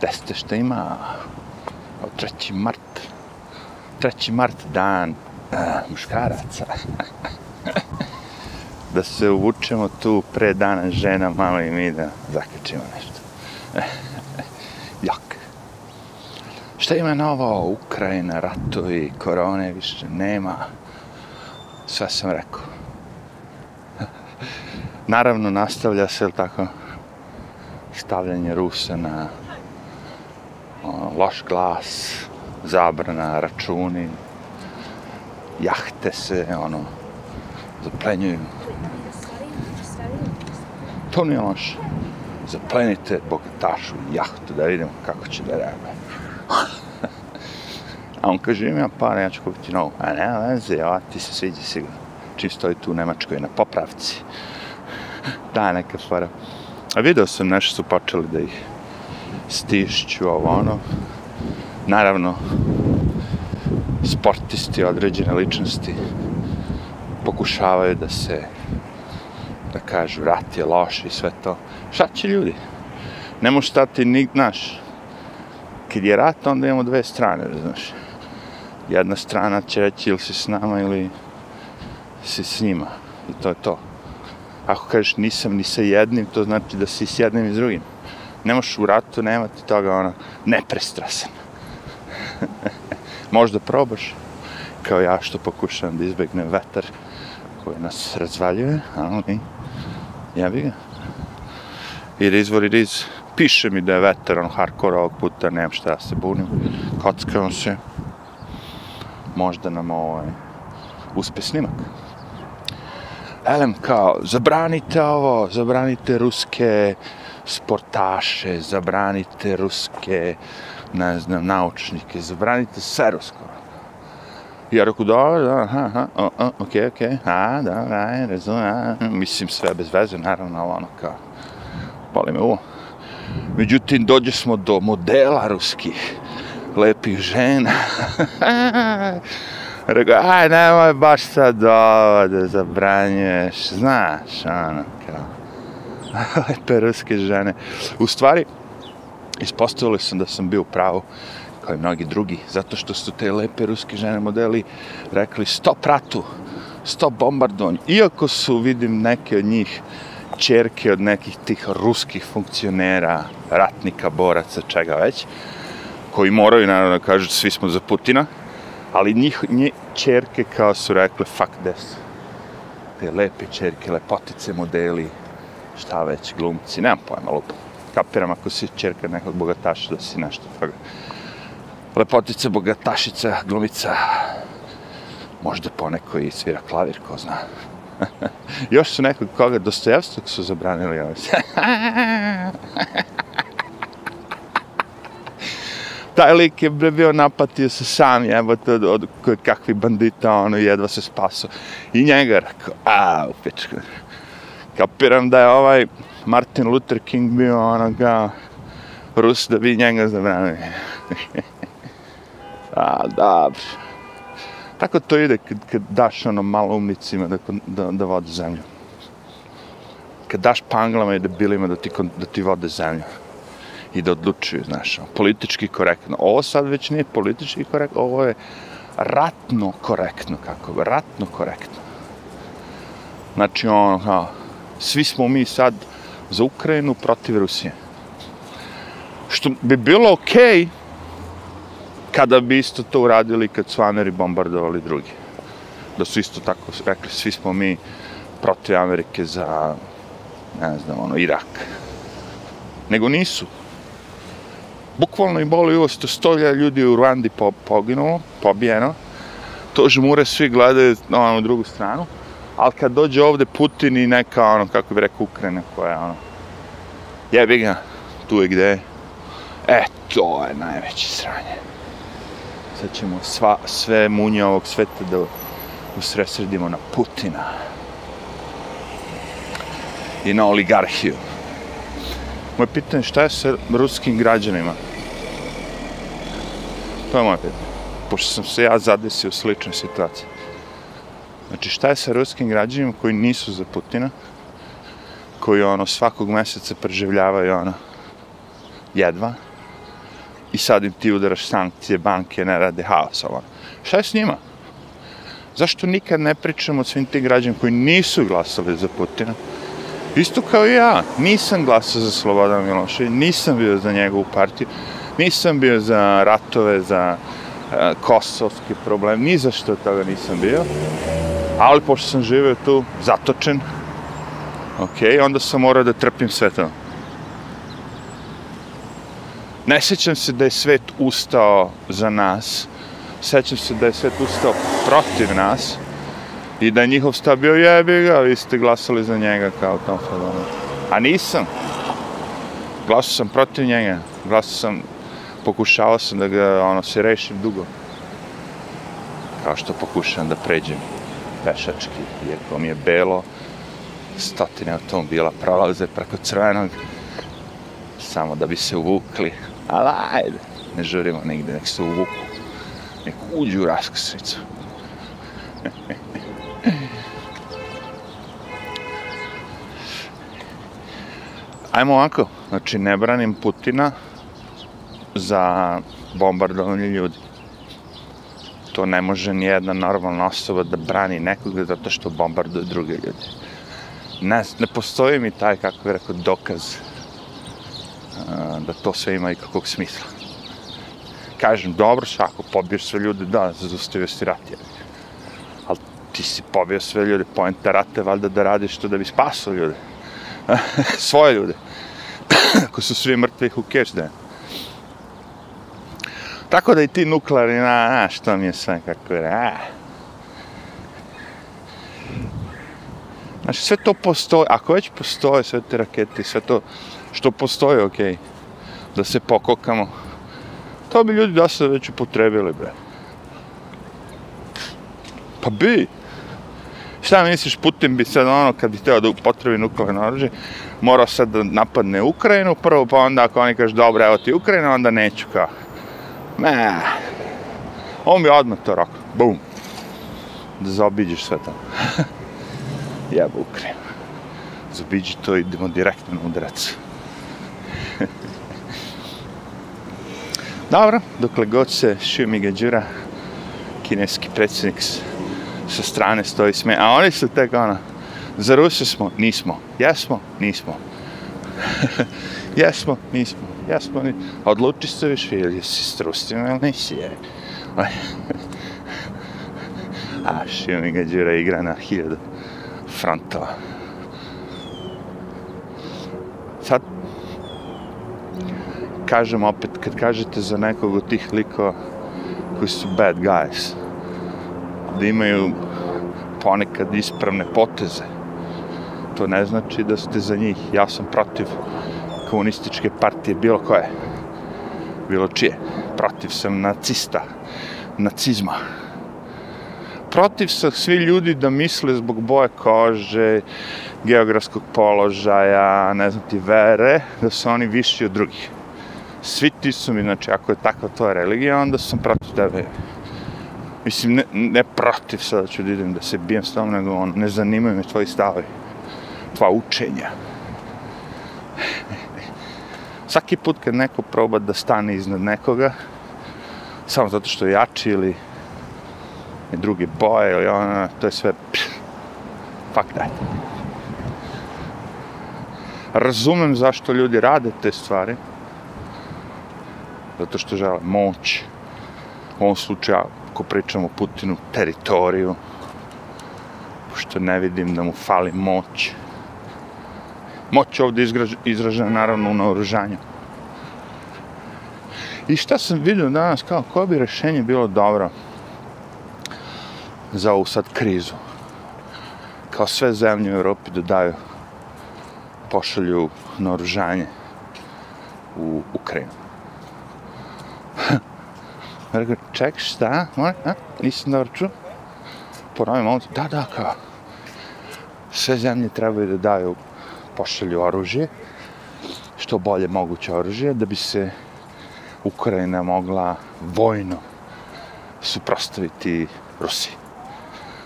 teste što ima o 3. mart. 3. mart dan a, muškaraca. da se uvučemo tu pre dana žena, malo i mi da zakačimo nešto. Jak. Šta ima novo? Ukrajina, ratovi, korone, više nema. Sve sam rekao. Naravno, nastavlja se, tako, stavljanje Rusa na Ono, loš glas, zabrana, računi, jahte se, ono, zaplenjuju. To nije loše. Zaplenite bogatašu jahtu da vidimo kako će da reaguje. A on kaže, imam pare, ja ću kupiti novu. A ne, veze, ova ti se sviđa sigurno. Čim stoji tu u Nemačkoj na popravci. Da, neka fora. A video sam nešto su počeli da ih stišću ovo ono. Naravno, sportisti, određene ličnosti pokušavaju da se da kažu rat je loš i sve to. Šta će ljudi? Ne može stati ni naš. Kad je rat, onda imamo dve strane, znaš. Jedna strana će reći ili si s nama ili si s njima. I to je to. Ako kažeš nisam ni sa jednim, to znači da si s jednim i s drugim. Ne možeš u ratu nemati toga, ono, neprestrasan. Možda probaš, kao ja što pokušavam da izbegnem vetar koji nas razvaljuje, ali ja bi ga. Jer izvor it. Piše mi da je vetar, on hardcore ovog puta, nemam šta da se bunim. Kockam se. Možda nam ovaj, uspe snimak. Elem kao, zabranite ovo, zabranite ruske sportaše, zabranite ruske, ne znam, naučnike, zabranite sve rusko. Ja rekao, da, da, aha, aha, o, o, okej, okay, okej, okay. a, da, da, razumem, mislim sve bez veze, naravno, ali ono kao, pali me uvo. Međutim, dođe smo do modela ruskih, lepih žena. Rekao, aj, nemoj baš sad ovo da zabranjuješ, znaš, ono, kao, lepe ruske žene. U stvari, ispostavili sam da sam bio u pravu, kao i mnogi drugi, zato što su te lepe ruske žene modeli rekli stop ratu, stop bombardovanju. Iako su, vidim, neke od njih čerke od nekih tih ruskih funkcionera, ratnika, boraca, čega već, koji moraju, naravno, kažu svi smo za Putina, ali njih, nje, čerke kao su rekle fuck this. Te lepe čerke, lepotice, modeli, šta već, glumci, nemam pojma, lupo. Kapiram ako si čerka nekog bogataša da si nešto toga lepotica, bogatašica, glumica, možda poneko i svira klavir, ko zna. Još su nekog koga Dostojevstvog su zabranili ovaj Taj lik je bio napatio se sam, jebote, od, od, od kakvih bandita, ono, jedva se spaso. I njega rekao, a, u pičku. Kapiram da je ovaj Martin Luther King bio onoga Rus da bi njega zabranili. A, da, Tako to ide kad, kad daš ono malo umnicima da, da, da vode zemlju. Kad daš panglama i debilima da ti, da ti vode zemlju. I da odlučuju, znaš, ono, politički korektno. Ovo sad već nije politički korektno, ovo je ratno korektno, kako ratno korektno. Znači, ono, kao, svi smo mi sad za Ukrajinu protiv Rusije. Što bi bilo okej, okay, kada bi isto to uradili kad su Ameri bombardovali drugi. Da su isto tako rekli, svi smo mi protiv Amerike za, ne znam, ono, Irak. Nego nisu. Bukvalno i boli uvo, što stolja ljudi u Rwandi po, poginulo, pobijeno. To žmure svi gledaju na onu drugu stranu. Ali kad dođe ovde Putin i neka, ono, kako bi rekao, Ukrajina koja je, ono, jebi ga, tu je gde E, to je najveće sranje sad ćemo sva, sve munje ovog sveta da usresredimo na Putina i na oligarhiju. Moje pitanje šta je sa ruskim građanima? To je moje pitanje. Pošto sam se ja zadesio u sličnoj situaciji. Znači šta je sa ruskim građanima koji nisu za Putina? Koji ono svakog meseca preživljavaju ono jedva? i sad im ti udaraš sankcije, banke ne rade haos, ovo. Šta je s njima? Zašto nikad ne pričamo o svim tim građanima koji nisu glasali za Putina? Isto kao i ja, nisam glasao za Slobodan Miloševića, nisam bio za njegovu partiju, nisam bio za ratove, za uh, kosovski problem, ni za što toga nisam bio. Ali pošto sam živeo tu, zatočen, ok, onda sam morao da trpim sve to. Ne sjećam se da je svet ustao za nas, sećam se da je svet ustao protiv nas i da je njihov stav bio jebi ga, vi ste glasali za njega kao tom fadonu. A nisam. Glasao sam protiv njega. Glasao sam, pokušao sam da ga ono, se rešim dugo. Kao što pokušam da pređem pešački, iako mi je belo, stotine automobila prolaze preko crvenog, samo da bi se uvukli. Ali ajde, ne žurimo nigde, nek se uvuku nek uđu u raskrsnicu. Ajmo ovako, znači ne branim Putina za bombardovanje ljudi. To ne može ni jedna normalna osoba da brani nekoga zato što bombarduje druge ljude. Ne, ne postoji mi taj, kako bih rekao, dokaz da to sve ima i kakvog smisla kažem, dobro, ako pobiješ sve ljude, da, zaustavio si rat, jer. Ali ti si pobio sve ljude, pojenta rata valjda da radiš to da bi spasao ljude. Svoje ljude. Ako su svi mrtvi, who cares then? Tako da i ti nuklearni, na, na, što mi je sve, kako je, a. Znači, sve to postoji, ako već postoje sve te rakete, sve to što postoji, okej, okay, da se pokokamo, To bi ljudi da se već upotrebili, bre. Pa bi. Šta misliš, Putin bi sad ono, kad bi teo da upotrebi nuklearno oružje, morao sad da napadne Ukrajinu prvo, pa onda ako oni kažu, dobro, evo ti Ukrajina, onda neću kao. Ne. On mi odmah to rok. Bum. Da zaobiđeš sve tamo. Jeba Ukrajinu. Zaobiđi to, idemo direktno na udarac. Dobro, dokle god se Šumi Gađura, kineski predsjednik sa strane stoji sme, a oni su tek ono, za Ruse smo, nismo, jesmo, nismo. jesmo, nismo, jasno, ni, Odluči se više, ili si s ili nisi, je. a Šumi Đura igra na hiljadu frontova. Sad kažem opet, kad kažete za nekog od tih likova koji su bad guys, da imaju ponekad ispravne poteze, to ne znači da ste za njih. Ja sam protiv komunističke partije, bilo koje, bilo čije. Protiv sam nacista, nacizma. Protiv sam svi ljudi da misle zbog boje kože, geografskog položaja, ne znam ti, vere, da su oni viši od drugih svi ti su mi, znači, ako je takva tvoja religija, onda sam protiv tebe. Mislim, ne, ne protiv sada ću da idem da se bijem s tom, nego on, ne zanimaju me tvoji stavi, tvoja učenja. Svaki put kad neko proba da stane iznad nekoga, samo zato što je jači ili je druge boje ili ono, to je sve, pš, fuck that. Razumem zašto ljudi rade te stvari, zato što žele moć. U ovom slučaju, ako pričamo o Putinu, teritoriju, pošto ne vidim da mu fali moć. Moć ovdje izražena naravno u naoružanju. I šta sam vidio danas, kao koje bi rešenje bilo dobro za ovu sad krizu? Kao sve zemlje u Europi da daju, pošalju naoružanje u Ukrajinu. Rekao, ček, šta? Moj, a? Nisam dobro čuo? Ponovim, on, da, da, kao. Sve zemlje trebaju da daju, pošalju oružje, što bolje moguće oružje, da bi se Ukrajina mogla vojno suprostaviti Rusiji.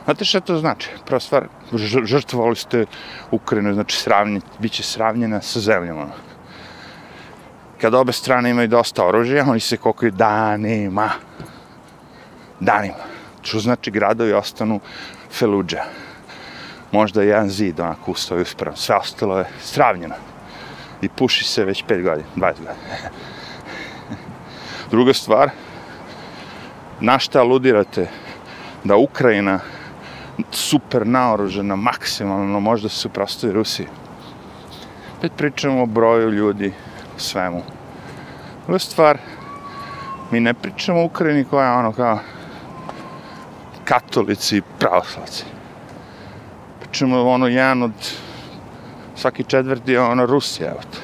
Znate što to znači? Prva stvar, žrtvovali ste Ukrajinu, znači sravnje, bit će sravnjena sa zemljom. Kada kad obe strane imaju dosta oružja, oni se kokaju danima. Danima. Što znači gradovi ostanu feluđa. Možda jedan zid onako ustoji uspravo. Sve ostalo je stravnjeno. I puši se već 5 godina, 20 godina. Druga stvar, na šta aludirate da Ukrajina super naoružena, maksimalno, možda se i Rusiji. Opet pričamo o broju ljudi, o svemu. Druga stvar, mi ne pričamo o Ukrajini koja je ono kao katolici i pravoslavci. Pričamo ono jedan od svaki četvrti je ono Rusija, evo te.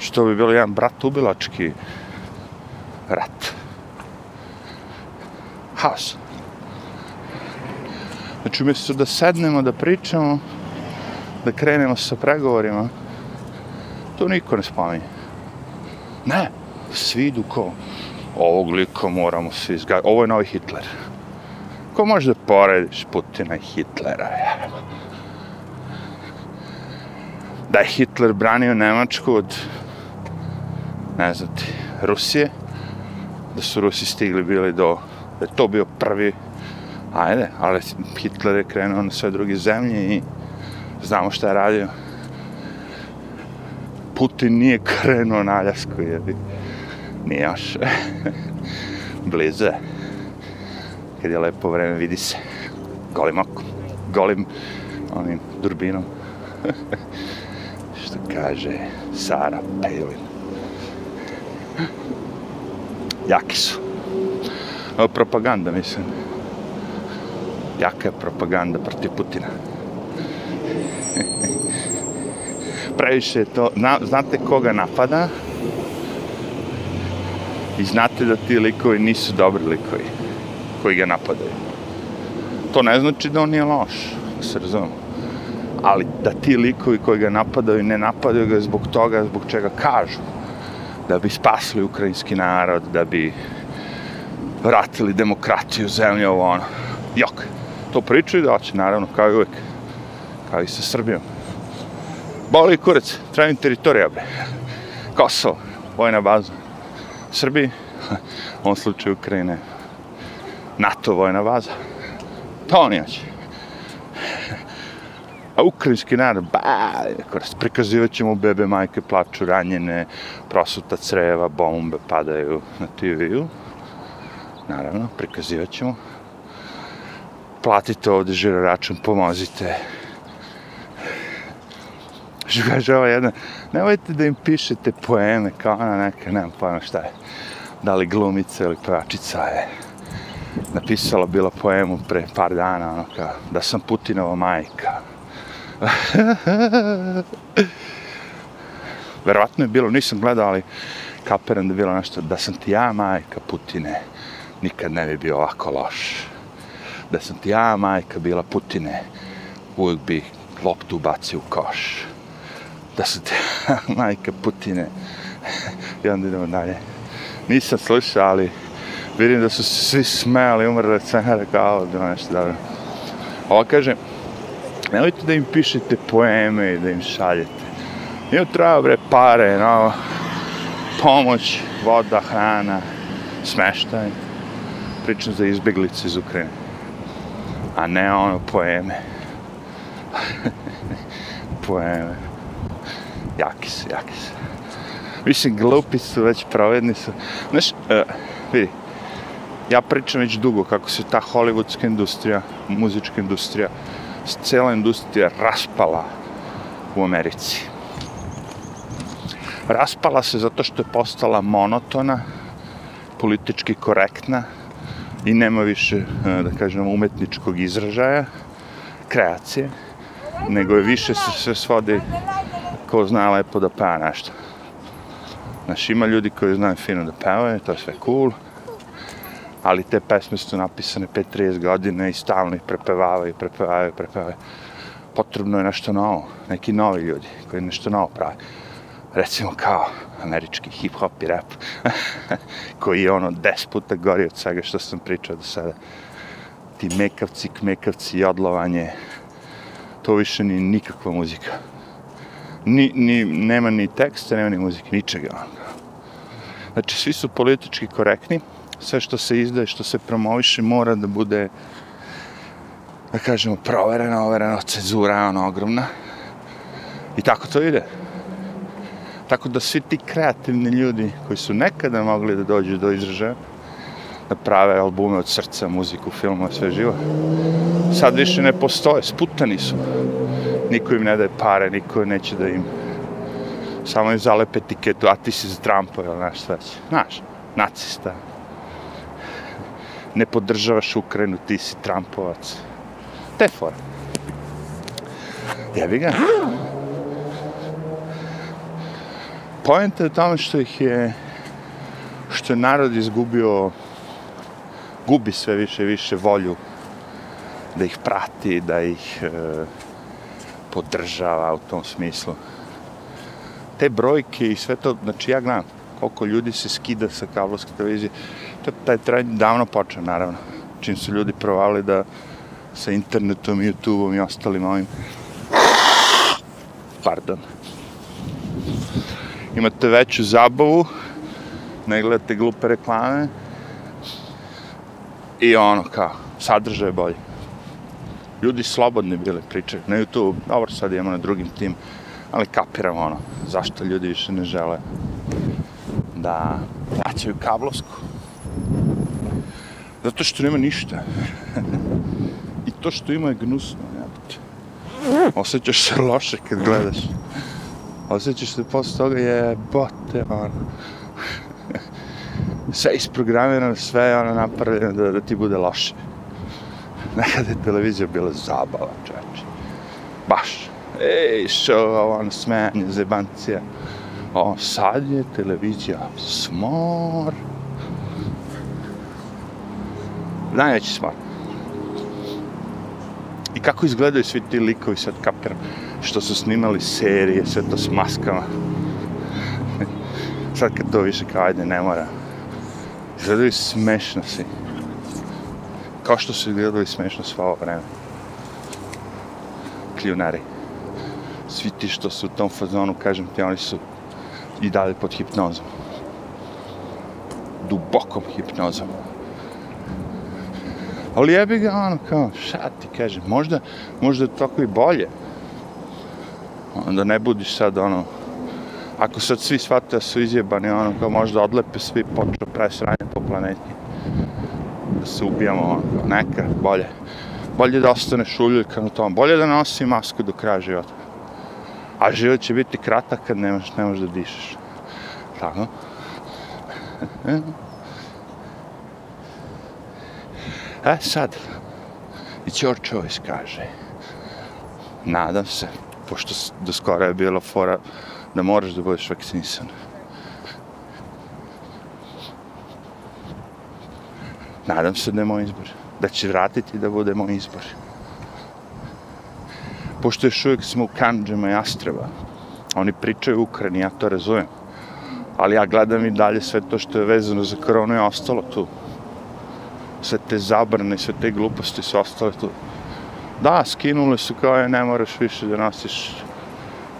Što bi bilo jedan brat ubilački rat. Haos. Znači, umjesto da sednemo, da pričamo, da krenemo sa pregovorima, to niko ne spominje. Ne, svi idu ko, ovog lika moramo svi izgledati, ovo je novi Hitler. Kako možeš da porediš Putina i Hitlera? Da je Hitler branio Nemačku od, ne znam ti, Rusije, da su Rusi stigli bili do, da je to bio prvi ajde, ali Hitler je krenuo na sve druge zemlje i znamo šta je radio. Putin nije krenuo na Aljasku, jer nije još blize. Kad je lepo vreme, vidi se golim okom, golim onim durbinom. što kaže Sara Palin. Jaki su. Ovo propaganda, mislim jaka je propaganda protiv Putina. Previše to, na, znate koga napada i znate da ti likovi nisu dobri likovi koji ga napadaju. To ne znači da on nije loš, da se razumemo. Ali da ti likovi koji ga napadaju ne napadaju ga zbog toga, zbog čega kažu. Da bi spasili ukrajinski narod, da bi vratili demokratiju zemlje ovo ono. Jok to pričaju da će, naravno, kao i uvijek. kao i sa Srbijom. Boli kurac, trebam teritorija, bre. Kosovo, vojna baza. Srbiji, u ovom slučaju Ukrajine, NATO vojna baza. To oni hoće. A ukrajinski narod, ba, prikazivat ćemo bebe, majke, plaču, ranjene, prosuta creva, bombe padaju na TV-u. Naravno, prikazivat ćemo platite ovdje žiro račun, pomozite. Što kaže ova jedna, nemojte da im pišete poeme kao ona neka, nemam pojma šta je. Da li glumica ili pevačica je napisala bila poemu pre par dana, ono kao, da sam Putinova majka. Verovatno je bilo, nisam gledao, ali kaperam da je bilo nešto, da sam ti ja majka Putine, nikad ne bi bio ovako loš da sam ti ja, majka, bila Putine, uvijek bi loptu bacio u koš. Da sam ti ja, majka, Putine, i onda idemo dalje. Nisam slušao, ali vidim da su svi smeli, umrle od kao, bilo nešto dobro. Ovo kaže, nemojte da im pišete poeme i da im šaljete. Nije treba, bre, pare, no, pomoć, voda, hrana, smeštaj. Pričam za izbjeglice iz Ukrajine a ne ono poeme. poeme. Jaki su, jaki su. Mislim, glupi su, već provedni su. Znaš, uh, vidi, ja pričam već dugo kako se ta hollywoodska industrija, muzička industrija, cela industrija raspala u Americi. Raspala se zato što je postala monotona, politički korektna, i nema više, e, da kažem, umetničkog izražaja, kreacije, nego je više se sve svodi ko zna lepo da peva nešto. Znaš, ima ljudi koji znaju fino da pevaju, to je sve cool, ali te pesme su napisane 5-30 godina i stalno ih prepevavaju, prepevavaju, prepevavaju. Potrebno je nešto novo, neki novi ljudi koji nešto novo pravi recimo kao američki hip-hop i rap, koji je ono des puta gori od svega što sam pričao do sada. Ti mekavci, kmekavci, odlovanje, to više ni nikakva muzika. Ni, ni, nema ni teksta, nema ni muzike, ničega. Znači, svi su politički korektni, sve što se izdaje, što se promoviše, mora da bude, da kažemo, provereno, overeno, cenzura je ona ogromna. I tako to ide. Tako da svi ti kreativni ljudi koji su nekada mogli da dođu do izražaja, da prave albume od srca, muziku, filmove, sve živo, sad više ne postoje, sputani su. Niko im ne daje pare, niko neće da im samo im zalepe etiketu, a ti si za Trumpa, ili nešto šta. Znaš, nacista. Ne podržavaš Ukrajinu, ti si Trumpovac. Te fora. Jebi ga. Pojenta je tome što ih je što je narod izgubio gubi sve više i više volju da ih prati, da ih e, podržava u tom smislu. Te brojke i sve to, znači ja gledam koliko ljudi se skida sa kablovske televizije, taj trend davno počeo, naravno. Čim su ljudi provali da sa internetom, YouTube-om i ostalim ovim pardon imate veću zabavu ne gledate glupe reklame i ono kao sadržaj bolji ljudi slobodni bili pričaju na YouTube, dobro sad imamo na drugim tim, ali kapiram ono, zašto ljudi više ne žele da plaćaju kablovsku. Zato što nema ništa. I to što ima je gnusno. Osjećaš se loše kad gledaš. Osjećaš se posle toga je bote, ono. sve isprogramirano, sve je ono napravljeno da, da ti bude loše nekada je televizija bila zabava, čeče. Baš. Ej, šo, ono, smejanje, zebancija. O, sad je televizija smor. Najveći smor. I kako izgledaju svi ti likovi, sad kapiram, što su snimali serije, sve to s maskama. sad kad to više kao, ajde, ne mora. Izgledaju smešno svi kao što su gledali smešno sva ovo vreme. Kljunari. Svi ti što su u tom fazonu, kažem ti, oni su i dalje pod hipnozom. Dubokom hipnozom. Ali jebi ga ono kao, šta ti kažem, možda, možda je tako i bolje. Onda ne budiš sad ono, ako sad svi shvate da su izjebani, ono kao možda odlepe svi počeo presranje po planeti da se ubijamo, ono, neka, bolje. Bolje da ostaneš šuljuljka na tom, bolje da nosi masku do kraja života. A život će biti kratak kad nemaš, ne možeš da dišeš. Tako? E, E sad, i George Choice kaže, nadam se, pošto do skora je bilo fora da moraš da budeš vakcinisan. Nadam se da je moj izbor. Da će vratiti da bude moj izbor. Pošto još uvijek smo u kanđama i astreva, oni pričaju u Ukrajini, ja to razumijem. Ali ja gledam i dalje sve to što je vezano za koronu je ostalo tu. Sve te zabrane, sve te gluposti su ostale tu. Da, skinule su kao je, ne moraš više da nosiš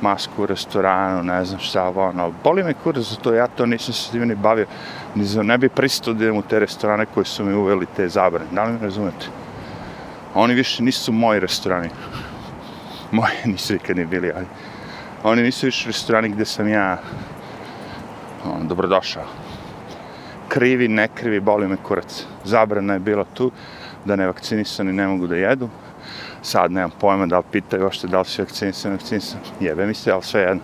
masku u restoranu, ne znam šta, ono, boli me kurac za to, ja to nisam se tim ni bavio, ni za ne bi pristao da idem u te restorane koji su mi uveli te zabrane, da li mi razumete? Oni više nisu moji restorani, moji nisu nikad ni bili, ali oni nisu više restorani gde sam ja on, dobrodošao. Krivi, ne krivi, boli me kurac. Zabrana je bila tu da nevakcinisani ne mogu da jedu, sad nemam pojma da li pitaju ošte da li si vakcinisan, vakcinisan, jebe mi se, ali sve jedno.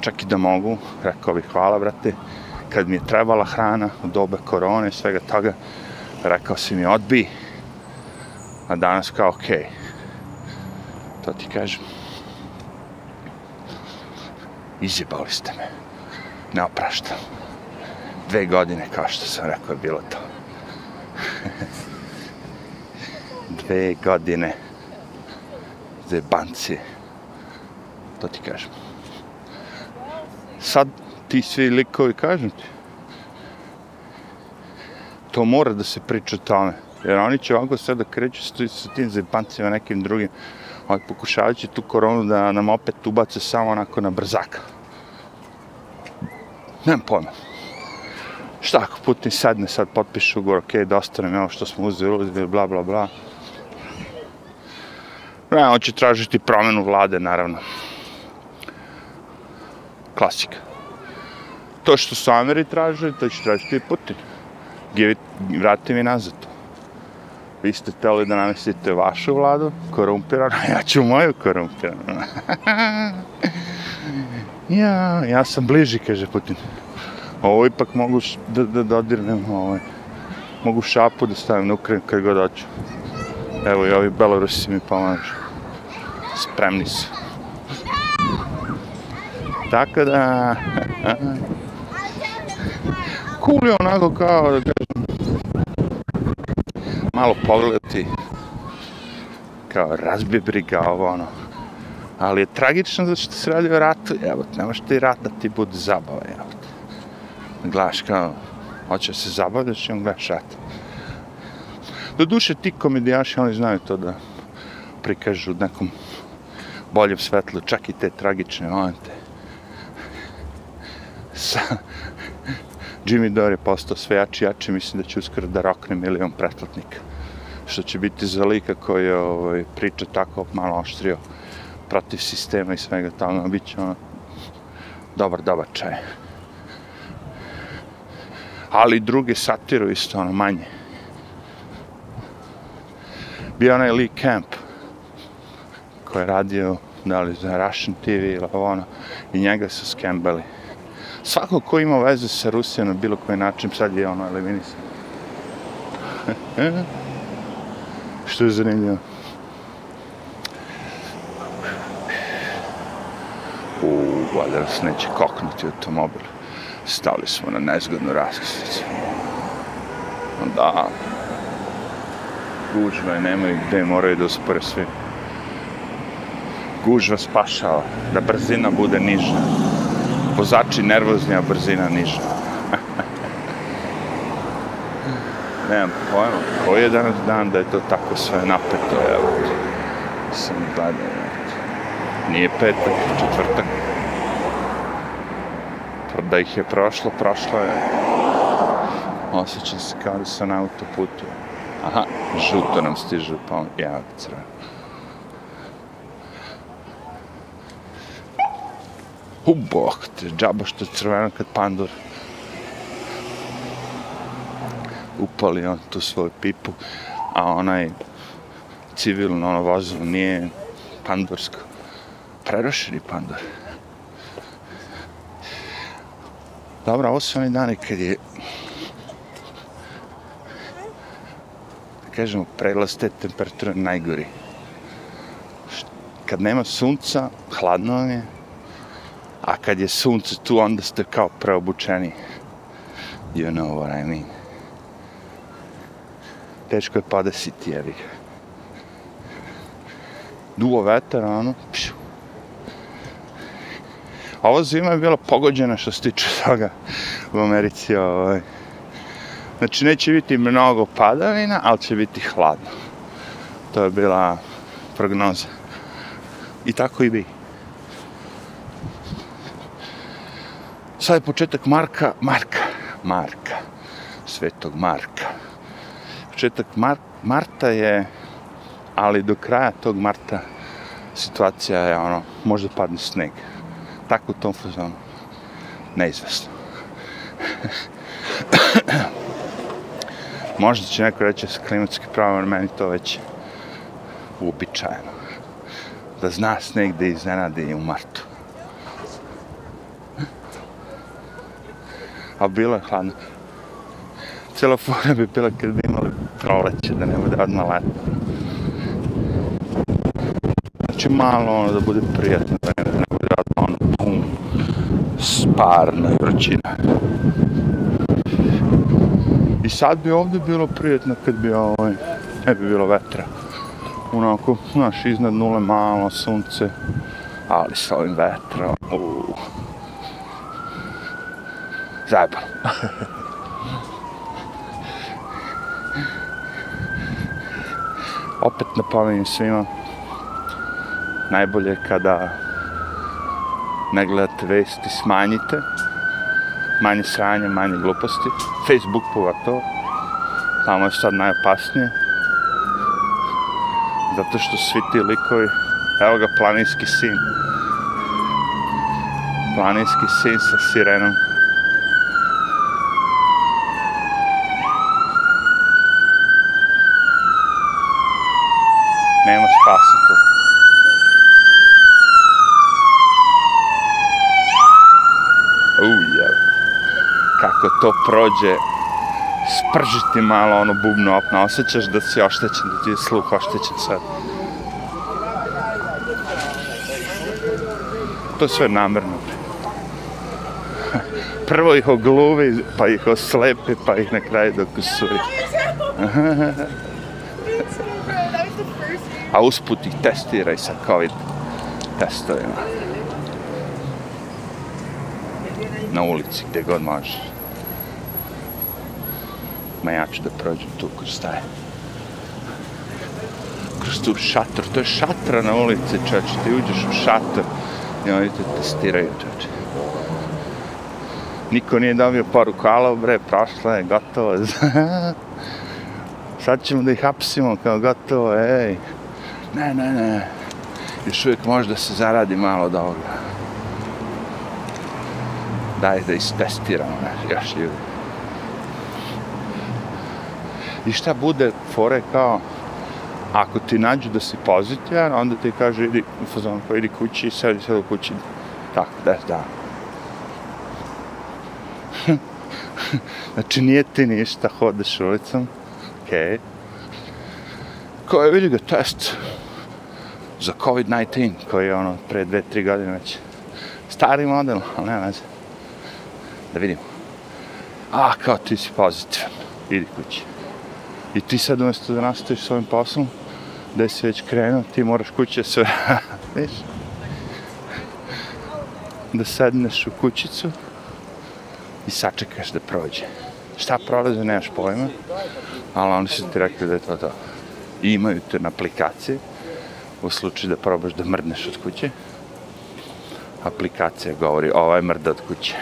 Čak i da mogu, rekao bih hvala, brate, kad mi je trebala hrana u dobe korone i svega toga, rekao si mi odbi, a danas kao okej. Okay. To ti kažem. Izjebali ste me. Ne opraštam. Dve godine, kao što sam rekao, je bilo to. Dve godine zebancije. To ti kažem. Sad ti svi likovi kažem ti. To mora da se priča o tome. Jer oni će ovako sad da kreću sa tim zebancima nekim drugim ovaj, pokušavajući tu koronu da nam opet ubace samo onako na brzaka. Nemam pojma. Šta ako Putin sadne, sad potpišu ugovor, okej, okay, dosta nam je ovo što smo uzeli, uzeli, bla, bla, bla. Ne, on će tražiti promjenu vlade, naravno. Klasika. To što su Ameri tražili, to će tražiti i Putin. Give it, vrati mi nazad to. Vi ste teli da namestite vašu vladu, korumpiranu, ja ću moju korumpiranu. ja, ja sam bliži, kaže Putin. Ovo ipak mogu da, da dodirnem, ovaj. mogu šapu da stavim na Ukrajinu kad god hoću. Evo i ovi Belorusi mi pomažu. Spremni su. Tako da... cool je onako kao da kažem malo pogledati kao razbije briga ovo ono ali je tragično zato što se radi o ratu evo ne može ti rat da ti bude zabava evo gledaš kao hoće se zabavljaš i on gledaš šat. do duše ti komedijaši oni znaju to da prikažu nekom boljem svetlu čak i te tragične momente sa Jimmy Dore je postao sve jači jači, mislim da će uskoro da rokne milion pretplatnika. Što će biti za lika koji je ovaj, priča tako malo oštrio protiv sistema i svega tamo, bit će ono dobar, dobar čaj. Ali druge satiru isto ono manje. Bio onaj Lee Camp koji je radio da li za Russian TV ili ono i njega su skembali svako ko ima veze sa Rusijom na bilo koji način, sad je ono eliminisan. Što je zanimljivo. U, valjda nas neće koknuti automobil. Stali smo na nezgodnu raskrsnicu. Onda, Gužva je, nemaju gde, moraju da uspore svi. Gužva spašava, da brzina bude niža vozači nervozni, a brzina niža. Nemam pojma, koji je danas dan da je to tako sve napeto, evo. Sam gledao, Nije petak, četvrtak. Da ih je prošlo, prošlo je. Osjećam se kao da sam na autoputu. Aha, žuto nam stiže, pa ja crveno. U bok te, džaba što je crveno kad pandur. Upali on tu svoju pipu, a onaj civilno ono vozilo nije pandursko. Prerošeni pandur. Dobra, ovo su oni dani kad je da kažemo, prelaz te temperature najgori. Kad nema sunca, hladno je, a kad je sunce tu, onda ste kao preobučeni. You know what I mean. Teško je podesiti, jevi ga. Duo vetar, ono, pšu. Ova zima je bila pogođena što se tiče toga u Americi. Ovaj. Znači, neće biti mnogo padavina, ali će biti hladno. To je bila prognoza. I tako i bi. sad je početak Marka, Marka, Marka, svetog Marka. Početak Mar Marta je, ali do kraja tog Marta situacija je ono, možda padne sneg. Tako u tom fazonu. Neizvesno. možda će neko reći sa klimatski pravo, meni to već uobičajeno. Da zna sneg da iznenadi u Martu. a bilo je hladno. Cijela fora bi bila kad bi imali proleće, da ne bude odmah leto. Znači malo ono da bude prijatno, da sparna vrućina. I sad bi ovdje bilo prijetno kad bi ovaj, ne bi bilo vetra. Onako, znaš, iznad nule malo sunce, ali sa ovim vetrom, uuu zajebano. Opet napominjem svima Najbolje kada ne gledate vesti, smanjite. Manje sranja, manje gluposti. Facebook pogotovo. Tamo je sad najopasnije. Zato što svi ti likovi, evo ga planinski sin. Planinski sin sa sirenom. Nema spasa tu. Uj, evo. Kako to prođe, spržiti malo ono bubno opno, osjećaš da si oštećen, da ti je sluh oštećen sad. To je sve namerno. Prvo ih ogluvi, pa ih oslepi, pa ih na kraju dokusuri. A usput ih testiraj sa COVID testovima. Na ulici, gdje god možeš. Ma ja ću da prođem tu kroz taj. Kroz tu šator. To je šatra na ulici, čoče. Ti uđeš u šator i oni te testiraju, čoče. Niko nije dobio poruku, alo bre, prošla je, gotovo. Sad ćemo da ih hapsimo, kao gotovo, ej. Ne, ne, ne. Još uvijek možda se zaradi malo od ovoga. Daj da istestiramo, još ljudi. I šta bude fore kao, ako ti nađu da si pozitivan, onda ti kaže, idi, fazon, pa idi kući i sedi sad u kući. Tako, da, da. znači, nije ti ništa, hodeš ulicom, okej. Okay. Ko je, vidi ga, test za COVID-19, koji je ono, pre dve, tri godine već. Stari model, ali nema veze. Da vidimo. A, kao ti si pozitivan, idi kući. I ti sad umjesto da nastaviš s ovim poslom, da si već krenuo, ti moraš kuće sve, viš? Da sedneš u kućicu i sačekaš da prođe. Šta prolaze, nemaš pojma, ali oni su ti rekli da je to to. I imaju te na aplikacije, u slučaju da probaš da mrdneš od kuće. Aplikacija govori, ovaj mrda od kuće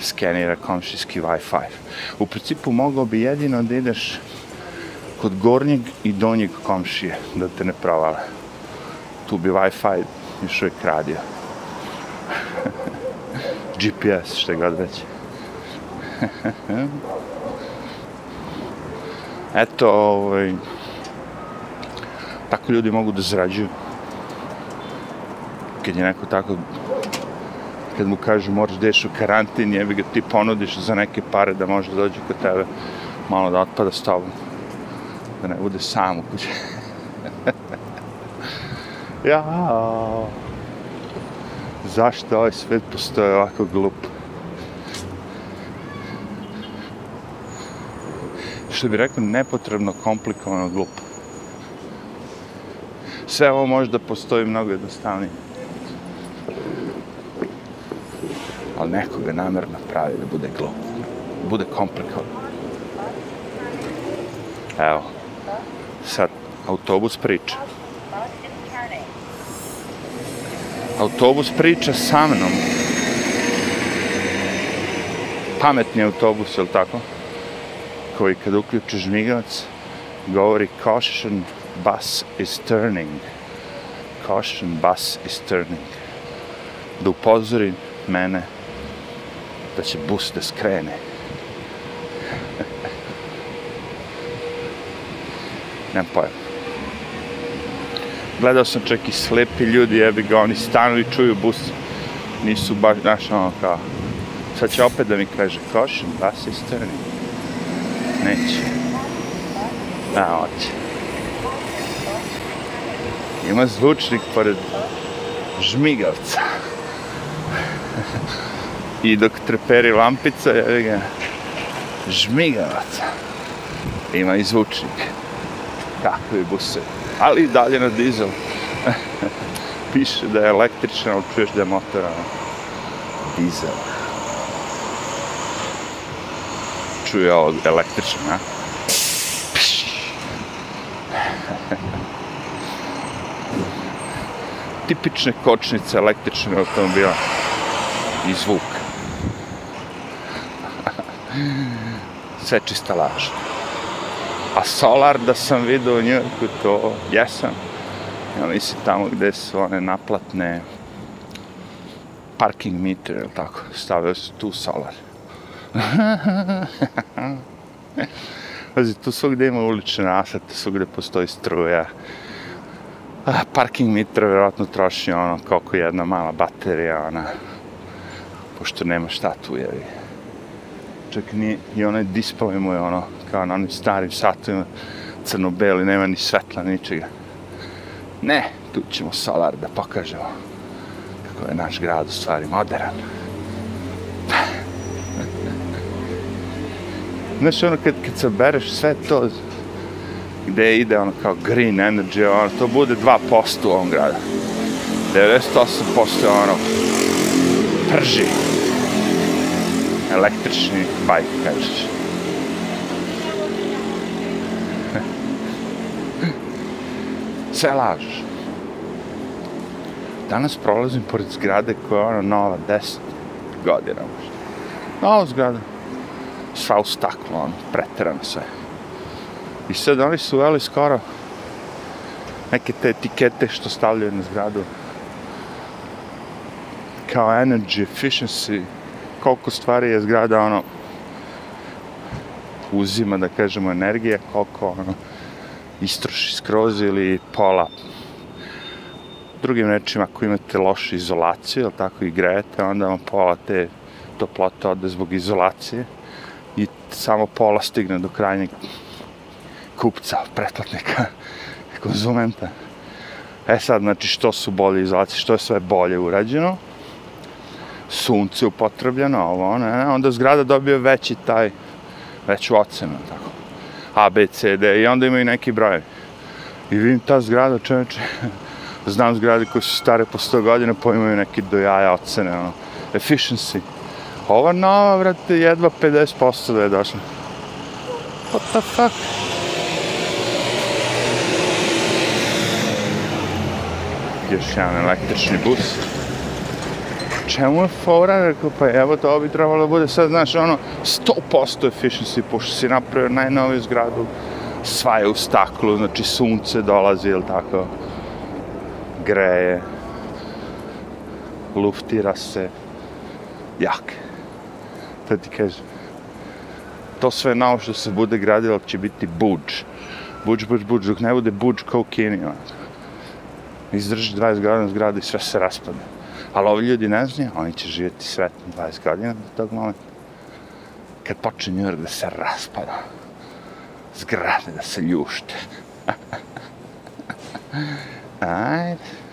skenira komšijski Wi-Fi. U principu mogao bi jedino da ideš kod gornjeg i donjeg komšije, da te ne provale. Tu bi Wi-Fi još uvijek radio. GPS, što god već. Eto, ovaj, tako ljudi mogu da zrađuju. Kad je neko tako kad mu kažu moraš da ješ u karantin, jebi ga ti ponudiš za neke pare da može da dođe kod tebe malo da otpada s tobom. Da ne bude sam u kući. ja. Zašto ovaj svet postoje ovako glup? Što bi rekao, nepotrebno, komplikovano, glup. Sve ovo može da postoji mnogo jednostavnije. Ali neko ga namjerno pravi da bude glup, bude komplikovan. Evo, sad autobus priča. Autobus priča sa mnom. Pametni autobus, je li tako? Koji kad uključiš žmigavac, govori caution bus is turning. Caution bus is turning. Da upozori mene da će bus da skrene. Nemam pojma. Gledao sam čak i slepi ljudi, jebi ga, oni stanu i čuju bus. Nisu baš, znaš, ono kao... Sad će opet da mi kaže, košem, da se turning. Neće. Da, hoće. Ima zvučnik pored žmigavca i dok treperi lampica, je ga, žmigavac. Ima i zvučnik. Kakvi buse. Ali i dalje na dizel. Piše da je električna, ali čuješ da je motor dizel. Čuje ovo električna, a? tipične kočnice električnog automobila i zvuk. Sve čista laž. A solar da sam vidio u Njurku, to jesam. Ja mislim tamo gde su one naplatne parking meter, ili tako, stavio su tu solar. Pazi, tu svugde ima ulične rasvete, svugde postoji struja. A, parking meter vjerojatno troši ono koliko jedna mala baterija, ona, pošto nema šta tu, jevi. Čak ni, i onaj display mu je ono, kao na onim starim satovima, crno-beli, nema ni svetla, ničega. Ne, tu ćemo solar da pokažemo kako je naš grad u stvari modern. Znaš, ono, kad, kad se bereš sve to, gde ide ono kao green energy, ono, to bude 2% u ovom gradu. 98% ono, prži. Električni bajk, kažeš. Sve lažeš. Danas prolazim pored zgrade koja je ono nova, 10 godina možda. Nova zgrada sva u staklu, ono, preterano sve. I sad oni su uveli skoro neke te etikete što stavljaju na zgradu kao energy efficiency, koliko stvari je zgrada, ono, uzima, da kažemo, energije, koliko, ono, istroši skroz ili pola. Drugim rečima, ako imate lošu izolaciju, tako i grejete, onda vam pola te toplote ode zbog izolacije i samo pola stigne do krajnjeg kupca, pretplatnika, konzumenta. E sad, znači, što su bolje izolacije, što je sve bolje urađeno, sunce upotrebljeno, ovo, ne, onda zgrada dobije veći taj, veću ocenu, tako. A, B, C, D, i onda imaju neki brojevi. I vidim ta zgrada, čoveče, znam zgrade koje su stare po 100 godina, pa imaju neki do jaja ocene, ono, efficiency, Ova nova, vrate, jedva 50% da je došla. What the fuck? Još jedan električni bus. Čemu je fora? Rekao, pa evo to bi trebalo da bude sad, znaš, ono, 100% efficiency, pošto si napravio najnoviju zgradu, sva je u staklu, znači sunce dolazi, ili tako, greje, luftira se, jak To ti kažem. To sve nao što se bude gradilo će biti buđ. Buđ, buđ, buđ, dok ne bude buđ kao u Kini. Izdrži 20 godina zgrada i sve se raspada. Ali ovi ljudi ne znaju, oni će živjeti sretno 20 godina do tog momenta. Kad počne New York da se raspada. Zgrade da se ljušte. Ajde.